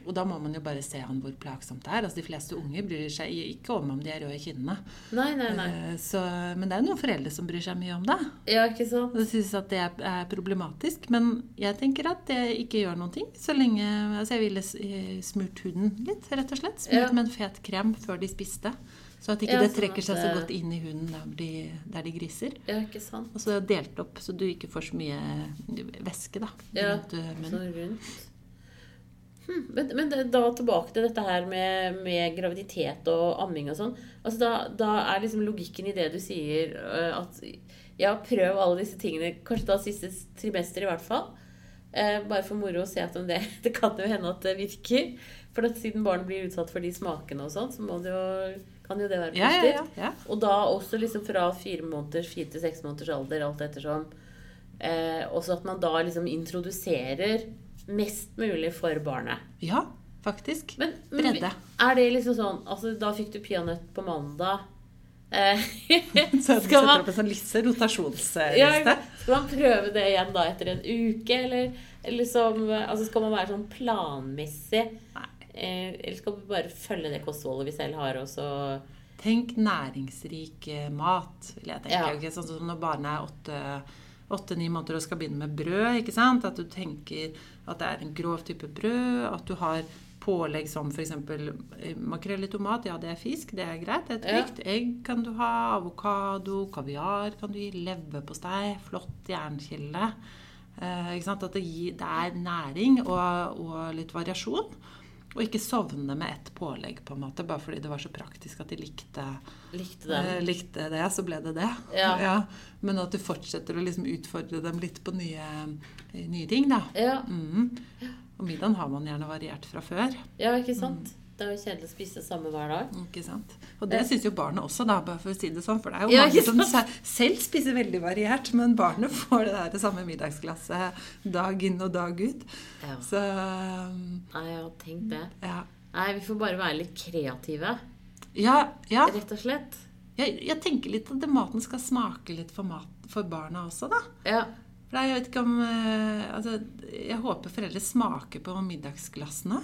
B: og da må man jo bare se an hvor plagsomt det er. Altså, de fleste unge bryr seg ikke om om de er røde i kinnene.
A: Nei, nei, nei.
B: Eh, Så, men det er jo noen foreldre som bryr seg mye om det.
A: Ja, ikke sant?
B: Og synes at det er, problematisk. Men jeg tenker at det ikke gjør noen ting. Så lenge altså Jeg ville eh, smurt huden litt, rett og slett. Smurt
A: Ja.
B: med en fet krem før de spiste. Så at ikke
A: Ja,
B: det
A: sånn
B: trekker
A: at
B: seg så godt inn i huden der de, der de griser.
A: Ja, ikke sant?
B: Og så delt opp, så du ikke får så mye væske da, rundt ja, munnen.
A: Sånn rundt. Hm, men, men da tilbake til dette her med, med graviditet og amming og sånn. Altså da, da er liksom logikken i det du sier, øh, at ja, prøv alle disse tingene, kanskje da siste trimester i hvert fall. Eh, bare for moro å se at om det, det kan jo hende at det virker. For at siden barnet blir utsatt for de smakene og sånn, så jo, kan jo det være
B: Ja,
A: positivt.
B: ja, ja.
A: Og da også liksom fra fire måneders, fire til seks måneders alder, alt ettersom. Eh, også at man da liksom introduserer mest mulig for barnet.
B: Ja, faktisk.
A: Men, men
B: Bredde.
A: er det liksom sånn Altså, da fikk du peanøtt på mandag. Eh,
B: Så du setter
A: man,
B: opp en sånn liste, rotasjonsliste.
A: ja, skal man prøve det igjen da etter en uke, eller, eller liksom Altså, skal man være sånn planmessig?
B: Nei.
A: Eh, eller skal man bare følge det kostholdet vi selv har, og så
B: Tenk næringsrik eh, mat, vil jeg tenke.
A: Ja.
B: Sånn som når barnet er åtte åtte-ni måneder og skal begynne med brød. ikke sant? At du tenker at det er en grov type brød. At du har pålegg som f.eks. makrell i tomat. Ja, det er fisk. Det er greit. Det er trygt. Egg kan du ha. Avokado. Kaviar kan du gi. Leverpostei. Flott jernkilde. Eh? At det, gir, det er næring og, og litt variasjon. Og ikke sovne med ett pålegg, på en måte, bare fordi det var så praktisk at de likte,
A: likte
B: eh, likte det, så ble det det.
A: Ja.
B: Men at du fortsetter å liksom utfordre dem litt på nye, nye ting, da.
A: Ja,
B: Mm. Og middagen har man gjerne variert fra før.
A: ja, ikke sant? Det er jo kjedelig å spise samme hver dag.
B: Ikke sant? Og det syns jo barnet også, da, bare for å si det sånn. For det er jo
A: Ja,
B: mange som se- selv spiser veldig variert, men barnet får det der det samme middagsglasset dag inn og dag ut.
A: Ja.
B: Så um,
A: Nei, jeg har tenkt det.
B: ja.
A: Nei, vi får bare være litt kreative,
B: Ja, ja.
A: rett og slett.
B: Jeg, jeg tenker litt at maten skal smake litt for, mat, for barna også, da.
A: Ja.
B: For jeg vet ikke om eh, altså, Jeg håper foreldre smaker på middagsglassene.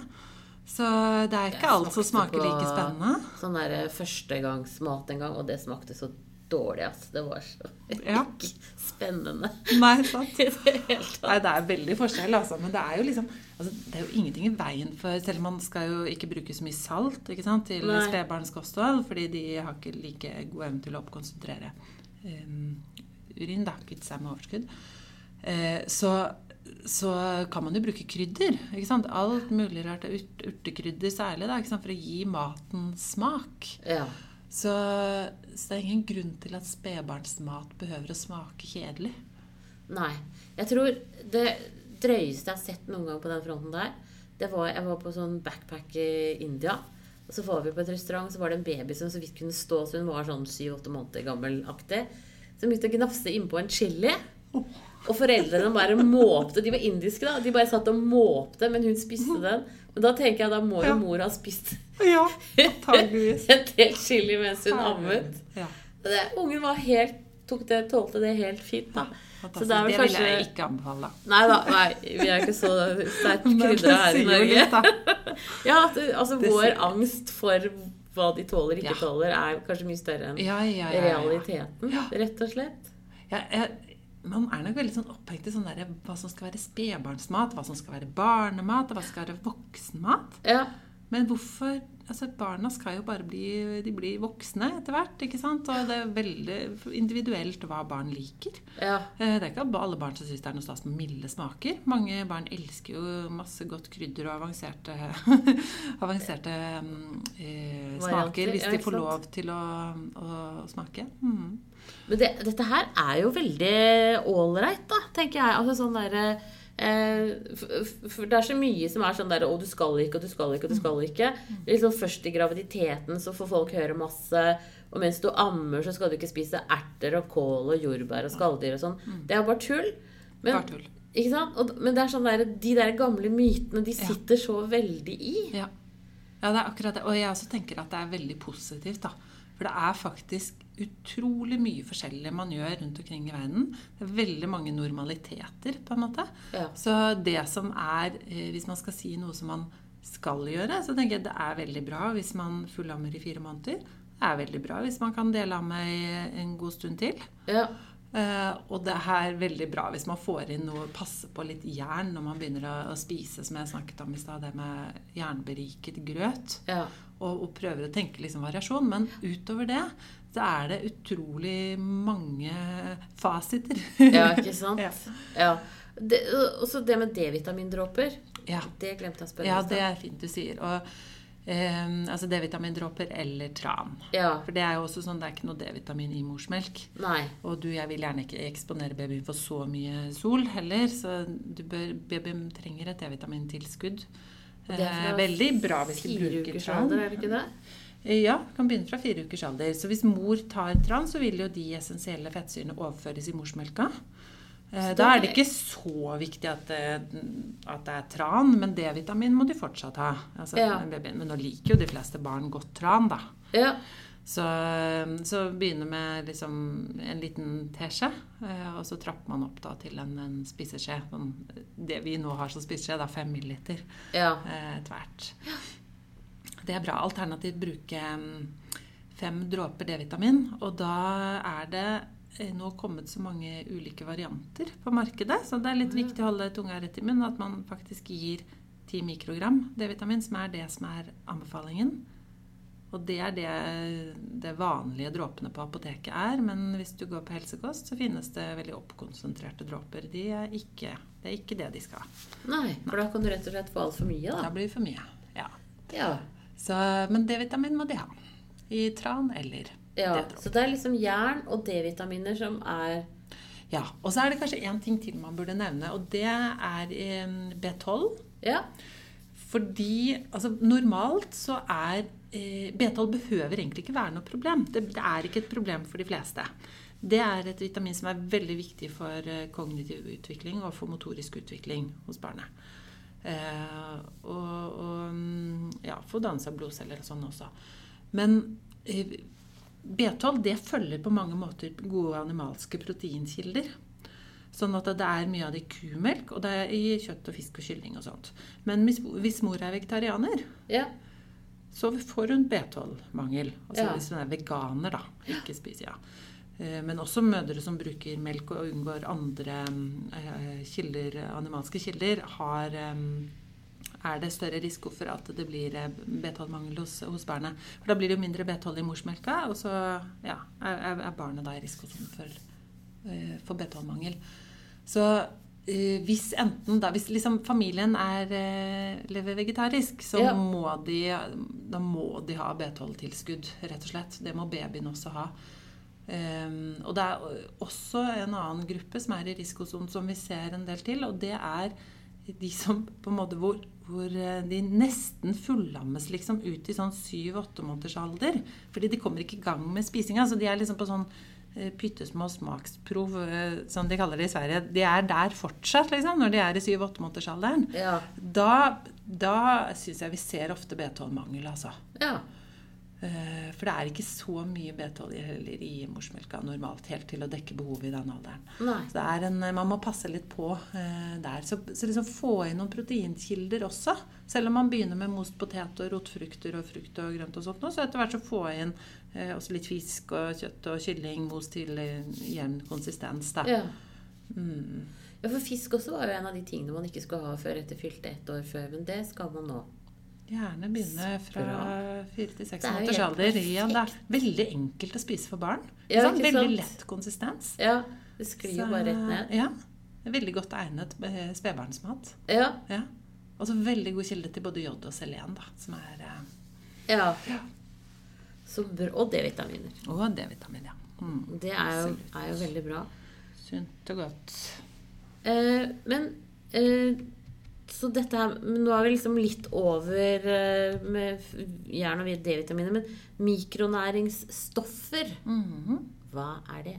B: Så det er ikke
A: Jeg
B: alt som smaker like spennende.
A: Sånn der eh, førstegangsmat en gang, og det smakte så dårlig, altså. Det var så
B: Ja.
A: ikke spennende.
B: Nei, sant?
A: Det.
B: Nei, det er veldig forskjell, altså. Men det er jo liksom altså, Det er jo ingenting i veien for Selv om man skal jo ikke bruke så mye salt ikke sant, til spedbarns kosthold, fordi de har ikke like god evne til å oppkonsentrere um, urin, da. Kvitte seg med overskudd. Uh, så, så kan man jo bruke krydder. ikke sant? Alt mulig rart. Urt, urtekrydder særlig, da, ikke sant? for å gi maten smak.
A: Ja.
B: Så, så det er ingen grunn til at spedbarnsmat behøver å smake kjedelig.
A: Nei. Jeg tror det drøyeste jeg har sett noen gang på den fronten der, det var Jeg var på sånn backpack i India. Og så var vi på et restaurant, så var det en baby som så vidt kunne stå, så hun var sånn syv-åtte måneder gammel-aktig. Som begynte å gnafse innpå en chili. Og foreldrene bare måpte. De var indiske, da. De bare satt og måpte, men hun spiste den. Men da tenker jeg da må jo
B: Ja.
A: mor ha spist
B: Ja,
A: en del chili mens hun ammet.
B: Ja.
A: Ungen var helt tok det, tålte det helt fint, da. Så det
B: vil
A: kanskje
B: jeg ikke anbefale.
A: Nei da, nei, vi er ikke så sterkt krydra her i Norge. Ja, altså
B: Det
A: Vår
B: sier-
A: angst for hva de tåler, ikke
B: Ja.
A: tåler, er kanskje mye større enn
B: Ja, ja,
A: realiteten, rett og slett.
B: Ja, jeg, man er nok veldig sånn opphengt i sånn der, hva som skal være spedbarnsmat, hva som skal være barnemat, og hva som skal være voksenmat.
A: Ja,
B: Men hvorfor altså Barna skal jo bare bli de blir voksne etter hvert. ikke sant? Og det er veldig individuelt hva barn liker.
A: ja,
B: Eh, Det er ikke alle barn som syns det er noe stas med milde smaker. Mange barn elsker jo masse godt krydder og avanserte, avanserte eh, smaker hvis de får lov til å, å smake. Mm.
A: Men det, dette her er jo veldig ålreit, da, tenker jeg. Altså sånn derre eh, Det er så mye som er sånn der Å, du skal ikke, og du skal ikke, og du skal ikke. Liksom Først i graviditeten så får folk høre masse. Og mens du ammer, så skal du ikke spise erter og kål og jordbær og skalldyr og sånn. Det er jo bare tull. Men,
B: Bare tull.
A: Ikke sant? Og, men det er sånn der, de der gamle mytene, de
B: Ja.
A: sitter så veldig i.
B: Ja. ja, det er akkurat det. Og jeg også tenker at det er veldig positivt, da. For det er faktisk utrolig mye forskjellig man gjør rundt omkring i verden. Det er veldig mange normaliteter, på en måte.
A: Ja.
B: Så det som er eh, Hvis man skal si noe som man skal gjøre, så tenker jeg det er veldig bra hvis man fullammer i fire måneder. Det er veldig bra hvis man kan dele amme i en god stund til.
A: Ja.
B: Uh, og det er veldig bra hvis man får inn noe, passer på litt jern når man begynner å, å spise, som jeg snakket om i stad, det med jernberiket grøt.
A: ja.
B: Og, og prøver å tenke liksom variasjon. Men utover det så er det utrolig mange fasiter.
A: Ja, ikke sant?
B: Ja.
A: Ja. Det, også det med D-vitamindråper.
B: Ja.
A: Det glemte jeg å spørre
B: Ja,
A: om Ja,
B: det er fint du sier. Og, eh, altså D-vitamindråper eller tran.
A: Ja.
B: For det er jo også sånn, det er ikke noe D-vitamin i morsmelk.
A: Nei.
B: Og du, jeg vil gjerne ikke eksponere babyen for så mye sol heller, så du bør, babyen trenger et D-vitamintilskudd. Eh, veldig bra hvis du bruker tran.
A: alder, er det ikke det?
B: Eh, Ja, kan begynne fra fire ukers alder. Så hvis mor tar tran, så vil jo de essensielle fettsyrene overføres i morsmelka. Eh, da- er det ikke så viktig at det, at det er tran, men D-vitamin må de fortsatt ha. Altså,
A: Ja.
B: Men nå liker jo de fleste barn godt tran, da.
A: Ja.
B: Så, så begynner med liksom en liten teskje, eh, og så trapper man opp til en, en spiseskje. Sånn, det vi nå har som spiseskje, er fem milliliter
A: Ja.
B: eh, tvert. Det er bra. Alternativt bruke mm, fem dråper D-vitamin. Og da er det eh, nå kommet så mange ulike varianter på markedet, så det er litt viktig å holde tunga rett i munnen. At man faktisk gir 10 mikrogram D-vitamin, som er det som er anbefalingen. Og det er det det vanlige dråpene på apoteket er. Men hvis du går på helsekost, så finnes det veldig oppkonsentrerte dråper. De er ikke, det er ikke det de skal.
A: Nei, for da kan du rett og slett få altfor mye,
B: Da
A: da.
B: blir det for mye. Ja.
A: Ja.
B: Så, men D-vitamin må de ha. I tran eller
A: ja.
B: D-dråper.
A: Så det er liksom jern og D-vitaminer som er
B: Ja, Og så er det kanskje én ting til man burde nevne, og det er eh, B12.
A: Ja.
B: Fordi altså, normalt så er B12 behøver egentlig ikke være noe problem. Det, det er ikke et problem for de fleste. Det er et vitamin som er veldig viktig for eh, kognitiv utvikling og for motorisk utvikling hos barnet. Eh, og, og mm, ja, for dannelse av blodceller og sånn også. Men eh, B12 det følger på mange måter gode animalske proteinkilder. Sånn at det er mye av det i kumelk, og det er i kjøtt og fisk og kylling og sånt. Men hvis mor er vegetarianer,
A: Ja.
B: Så får hun B12-mangel. Altså
A: Ja.
B: hvis hun er veganer, da. Ikke spiser, ja. Eh, Men også mødre som bruker melk og unngår andre eh, kilder, animalske kilder, har, eh, er det større risiko for at det blir eh, B12-mangel hos, hos barnet. For da blir det jo mindre B12 i morsmelka, og så ja, er, er- barnet da i risikosonen for, for B12-mangel. Så hvis enten da, hvis liksom familien er, eh, lever vegetarisk, så
A: Ja.
B: må de, da må de ha B12-tilskudd, rett og slett. Det må babyen også ha. Um, og det er også en annen gruppe som er i risikosonen som vi ser en del til, og det er de som på en måte hvor, hvor eh, de nesten fullammes liksom ut i sånn syv-åtte måneders alder. Fordi de kommer ikke i gang med spisinga. Så de er liksom på sånn eh, pyttesmå smaksprov, eh, som de kaller det i Sverige. De er der fortsatt, liksom, når de er i syv-åtte måneders alderen.
A: Ja.
B: Da, da syns jeg vi ser ofte B12-mangel, altså.
A: ja.
B: Eh, For det er ikke så mye B12 i- heller i morsmelka normalt, helt til å dekke behovet i den alderen.
A: Nei.
B: Så det er en, man må passe litt på uh, der. Så, så liksom få inn noen proteinkilder også. Selv om man begynner med most potet og rotfrukter og frukt og grønt og sånt, nå, så etter hvert så få inn uh, også litt fisk og kjøtt og kylling, most til eh, jevn konsistens. Da.
A: Ja.
B: Mm.
A: ja, for fisk også var jo en av de tingene man ikke skulle ha før etter fylte ett år før, men det skal man nå.
B: Gjerne begynne fra fire til seks
A: er
B: måneders alder. Ja, det er veldig enkelt å spise for barn.
A: Ja,
B: sånn, veldig lett konsistens.
A: Ja, det sklir jo bare rett ned.
B: Ja. Veldig godt egnet spedbarnsmat.
A: Ja.
B: Ja. Og så veldig god kilde til både jod og selen, da, som er eh,
A: ja.
B: Ja.
A: Bra. Og D-vitaminer.
B: Og D-vitamin, ja. Mm.
A: Det er jo, er jo veldig bra.
B: Sunt og godt.
A: Eh, men eh, Så dette her Nå er vi liksom litt over eh, med jern og D-vitaminer, men mikronæringsstoffer,
B: Mhm.
A: hva er det?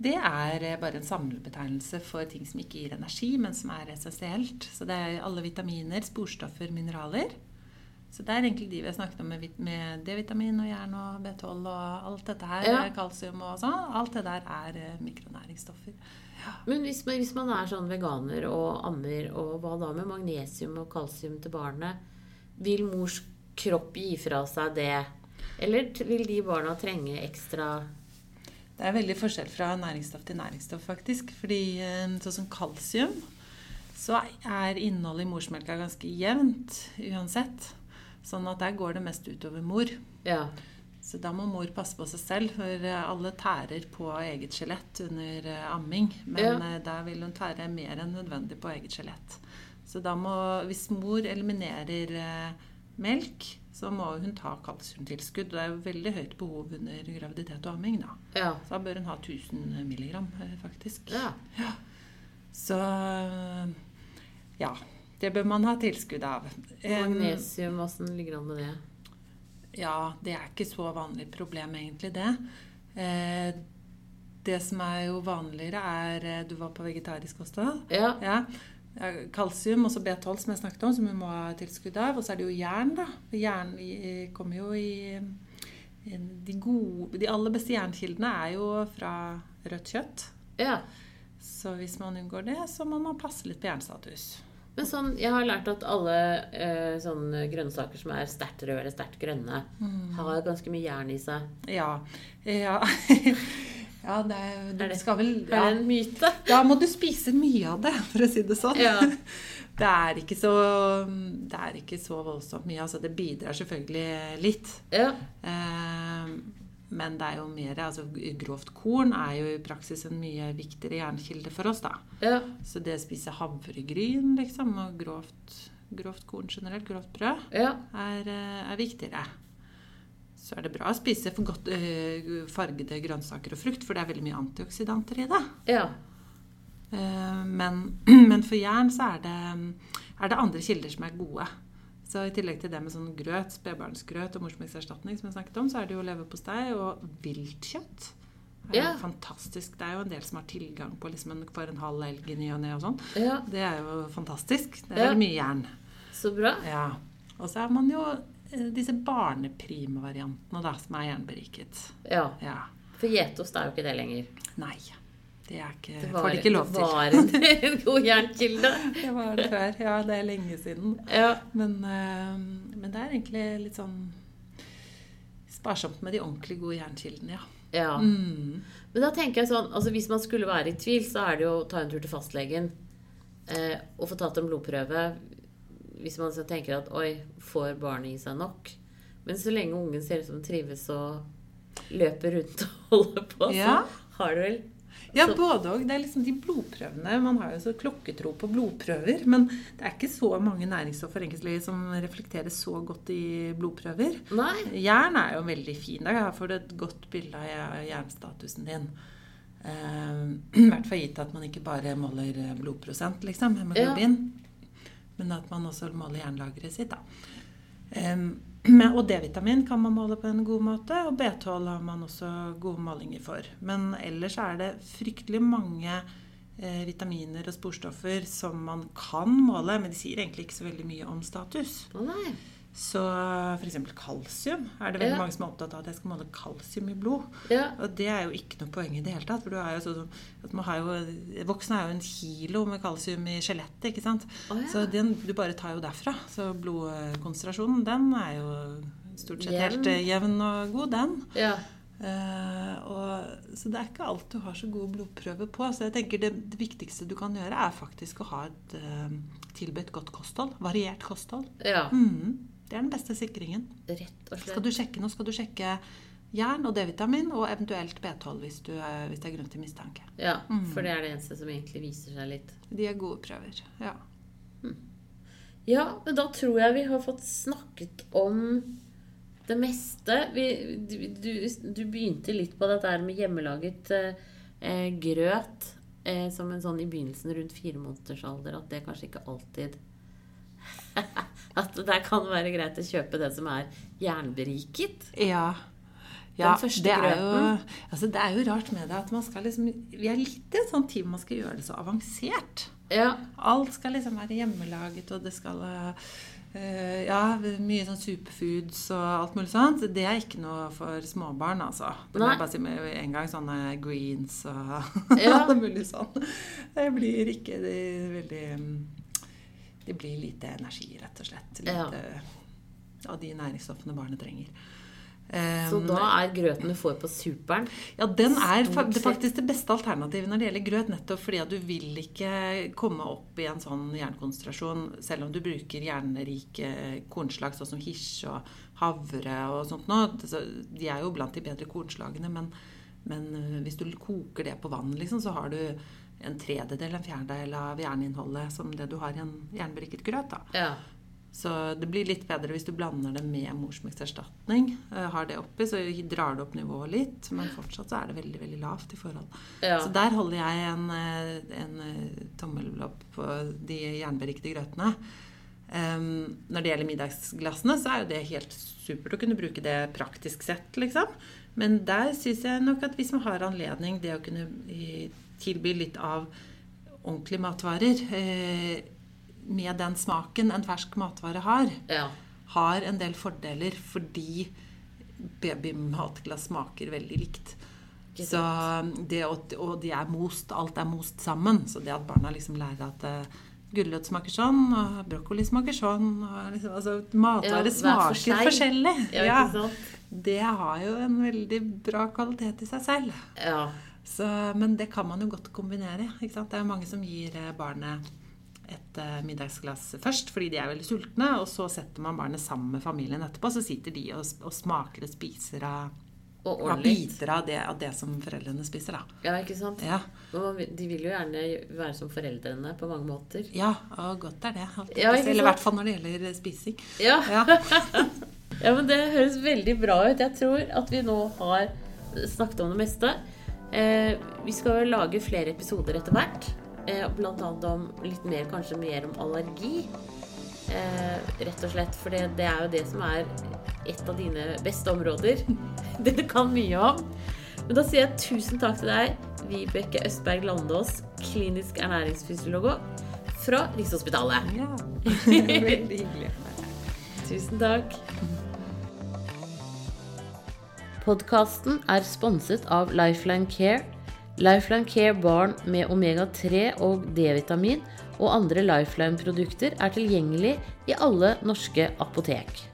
B: Det er eh, bare en samlebetegnelse for ting som ikke gir energi, men som er essensielt. Så det er alle vitaminer, sporstoffer, mineraler. Så det er egentlig de vi har snakket om med, D-vitamin og jern og B12 og alt dette her.
A: Ja.
B: Kalsium og sånn. Alt det der er eh, mikronæringsstoffer.
A: Men hvis man, hvis man er sånn veganer og ammer, og hva da med magnesium og kalsium til barnet? Vil mors kropp gi fra seg det? Eller vil de barna trenge ekstra
B: Det er veldig forskjell fra næringsstoff til næringsstoff, faktisk. Fordi eh, sånn som kalsium, så er innholdet i morsmelka ganske jevnt uansett. Sånn at der går det mest utover mor.
A: Ja.
B: Så da må mor passe på seg selv, for eh, alle tærer på eget skjelett under eh, amming. Men
A: Ja.
B: eh, der vil hun tære mer enn nødvendig på eget skjelett. Så da må, hvis mor eliminerer melk, så må hun ta kalsiumtilskudd. Det er jo veldig høyt behov under graviditet og amming. da.
A: Ja.
B: Så da bør hun ha 1000 milligram, faktisk.
A: ja.
B: Så ja. Det bør man ha tilskudd av.
A: Magnesium, åssen ligger det an med det?
B: Ja, det er ikke så vanlig problem egentlig, det. Eh, det som er jo vanligere, er eh, Du var på vegetarisk kosthold.
A: Ja.
B: Ja. Kalsium, også B12, som jeg snakket om, som vi må ha tilskudd av. Og så er det jo jern, da. Jern kommer jo i, i de, gode, de aller beste jernkildene er jo fra rødt kjøtt.
A: ja.
B: Så hvis man unngår det, så må man passe litt på jernstatus.
A: Men sånn, jeg har lært at alle eh, sånne grønnsaker som er sterkt røde eller sterkt grønne, har ganske mye jern i seg.
B: Ja. Ja, ja det, er- du
A: Er det-
B: skal vel
A: Er det en myte?
B: Da må du spise mye av det, for å si det sånn.
A: Ja.
B: Det er ikke så, det er ikke så voldsomt mye. Altså, det bidrar selvfølgelig litt.
A: Ja.
B: Eh, men det er jo mer altså, Grovt korn er jo i praksis en mye viktigere jernkilde for oss, da.
A: Ja.
B: Så det å spise havregryn liksom, og grovt, grovt korn generelt, grovt brød,
A: Ja.
B: er, eh, er viktigere. Så er det bra å spise for godt eh, fargede grønnsaker og frukt, for det er veldig mye antioksidanter i det.
A: Ja.
B: Eh, Men, men for jern så er det, er det andre kilder som er gode. Så i tillegg til det med sånn grøt, spedbarnsgrøt og morsmelkerstatning, som jeg snakket om, så er det jo leverpostei og viltkjøtt.
A: Ja.
B: fantastisk. Det er jo en del som har tilgang på liksom en, for en halv elg i ny og ne og sånn.
A: ja.
B: Det er jo fantastisk. Det er
A: Ja.
B: veldig mye jern.
A: Så bra.
B: Ja. Og så er man jo eh, disse barneprime-variantene da, som er jernberiket.
A: Ja.
B: Ja.
A: For gjetost er jo ikke det lenger.
B: Nei. Det er ikke,
A: Det
B: får de ikke lov til.
A: det var en, en god jernkilde.
B: Det var det før. Ja, det er lenge siden.
A: Ja.
B: Men, eh, men det er egentlig litt sånn sparsomt med de ordentlig gode jernkildene, ja.
A: ja.
B: Mm.
A: Men da tenker jeg sånn, altså hvis man skulle være i tvil, så er det jo å ta en tur til fastlegen eh, og få tatt en blodprøve. Hvis man så tenker at oi, får barnet i seg nok? Men så lenge ungen ser ut som den trives og løper rundt og holder på,
B: Ja.
A: så har det vel
B: Ja,
A: Så-
B: både og. Det er liksom de blodprøvene. Man har jo så klokketro på blodprøver. Men det er ikke så mange næringsstoffer egentlig som reflekteres så godt i blodprøver.
A: Nei.
B: Jern er jo veldig fin. Da får du et godt bilde av jernstatusen din. Eh, I hvert fall gitt at man ikke bare måler blodprosent, liksom, hemoglobin. Men at man også måler jernlageret sitt, da. Og D-vitamin kan man måle på en god måte, og B12 har man også gode målinger for. Men ellers er det fryktelig mange eh, vitaminer og sporstoffer som man kan måle, men de sier egentlig ikke så veldig mye om status.
A: Å nei.
B: Så f.eks. kalsium er det veldig
A: Ja.
B: mange som er opptatt av at jeg skal måle kalsium i blod.
A: Ja.
B: Og det er jo ikke noe poeng i det hele tatt. For du jo sånn at man har jo, Voksne er jo en kilo med kalsium i skjelettet. ikke sant?
A: Oh, ja.
B: Så den, du bare tar jo derfra. Så blodkonsentrasjonen, den er jo stort sett helt
A: Jevn.
B: eh, jevn og god, den.
A: Ja.
B: Uh, og, så det er ikke alt du har så gode blodprøver på. Så jeg tenker det, det viktigste du kan gjøre, er faktisk å ha et uh, tilbudt godt kosthold. Variert kosthold.
A: ja.
B: Mhm. Det er den beste sikringen.
A: Rett og
B: Skal du sjekke noe, skal du sjekke jern og D-vitamin og eventuelt B12 hvis, du, er- hvis det er grunn til mistanke.
A: Ja, for det er det eneste som egentlig viser seg litt.
B: De er gode prøver. Ja.
A: Ja, men da tror jeg vi har fått snakket om det meste. Vi, du, du, du begynte litt på dette med hjemmelaget eh, grøt eh, som en sånn i begynnelsen rundt fire måneders alder, at det kanskje ikke alltid At det kan være greit å kjøpe det som er jernberiket.
B: ja. Ja,
A: Den første
B: det er, jo, altså det er jo rart med det at man skal liksom Vi er litt i en sånn team man skal gjøre det så avansert.
A: Ja.
B: Alt skal liksom være hjemmelaget, og det skal Uh, Ja, mye sånn superfoods og alt mulig sånt. Det er ikke noe for småbarn, altså. Det må jeg bare si med en gang. Sånne greens og
A: Ja.
B: alt mulig sånn. Det blir ikke de veldig Det blir lite energi, rett og slett. Lite av de næringsstoffene barnet trenger.
A: Så da er grøten du får på superen
B: ja, den er faktisk det beste alternativet når det gjelder grøt, nettopp fordi at du vil ikke komme opp i en sånn jernkonsentrasjon, selv om du bruker jernrike kornslag sånn som hirse og havre og sånt noe. De er jo blant de bedre kornslagene, men, Men eh, hvis du koker det på vann, liksom, så har du en tredjedel, en fjerdedel av jerninnholdet som det du har i en jernberikket grøt.
A: Ja.
B: Så det blir litt bedre hvis du blander det med morsmelkerstatning. Eh, har det oppi, så drar det opp nivået litt, men fortsatt så er det veldig veldig lavt i forhold.
A: Ja.
B: Så der holder jeg en, eh, en eh, tommel opp på de jernberikede grøtene. Um, når det gjelder middagsglassene, så er jo det helt supert å kunne bruke det praktisk sett, liksom. Men der syns jeg nok at hvis man har anledning, det å kunne eh, tilby litt av ordentlige matvarer eh, med den smaken en fersk matvare har,
A: ja.
B: har en del fordeler fordi babymatglass smaker veldig likt. Så det, og de er most, alt er most sammen. Så det at barna liksom lærer at eh, gulrot smaker sånn, og brokkoli smaker sånn og liksom, altså, Matvarer
A: ja,
B: smaker
A: for
B: forskjellig.
A: Ja,
B: Ja, det har jo en veldig bra kvalitet i seg selv.
A: Ja.
B: Så, men det kan man jo godt kombinere. Ikke sant? Det er mange som gir eh, barnet et eh, middagsglass først fordi de er veldig sultne, og så setter man barnet sammen med familien etterpå. Så sitter de og, og smaker og spiser av,
A: Og
B: biter av det, av det som foreldrene spiser. Da.
A: Ja, ikke sant?
B: Ja.
A: De vil jo gjerne være som foreldrene på mange måter.
B: ja, og godt er det.
A: Ja,
B: Eller i hvert fall når det gjelder spising.
A: Ja.
B: Ja.
A: Ja, men Det høres veldig bra ut. Jeg tror at vi nå har snakket om det meste. Eh, vi skal jo lage flere episoder etter hvert. Eh, blant annet om litt mer, kanskje mer om allergi. Eh, rett og slett, for det, det er jo det som er et av dine beste områder. det du kan mye om. Men da sier jeg tusen takk til deg, Vibeke Østberg Landås, klinisk ernæringsfysiolog fra Rikshospitalet.
B: ja. Veldig hyggelig.
A: Tusen takk. Podkasten er sponset av Lifeline Care. Lifeline Care barn med omega-3 og D-vitamin og andre Lifeline-produkter er tilgjengelig i alle norske apotek.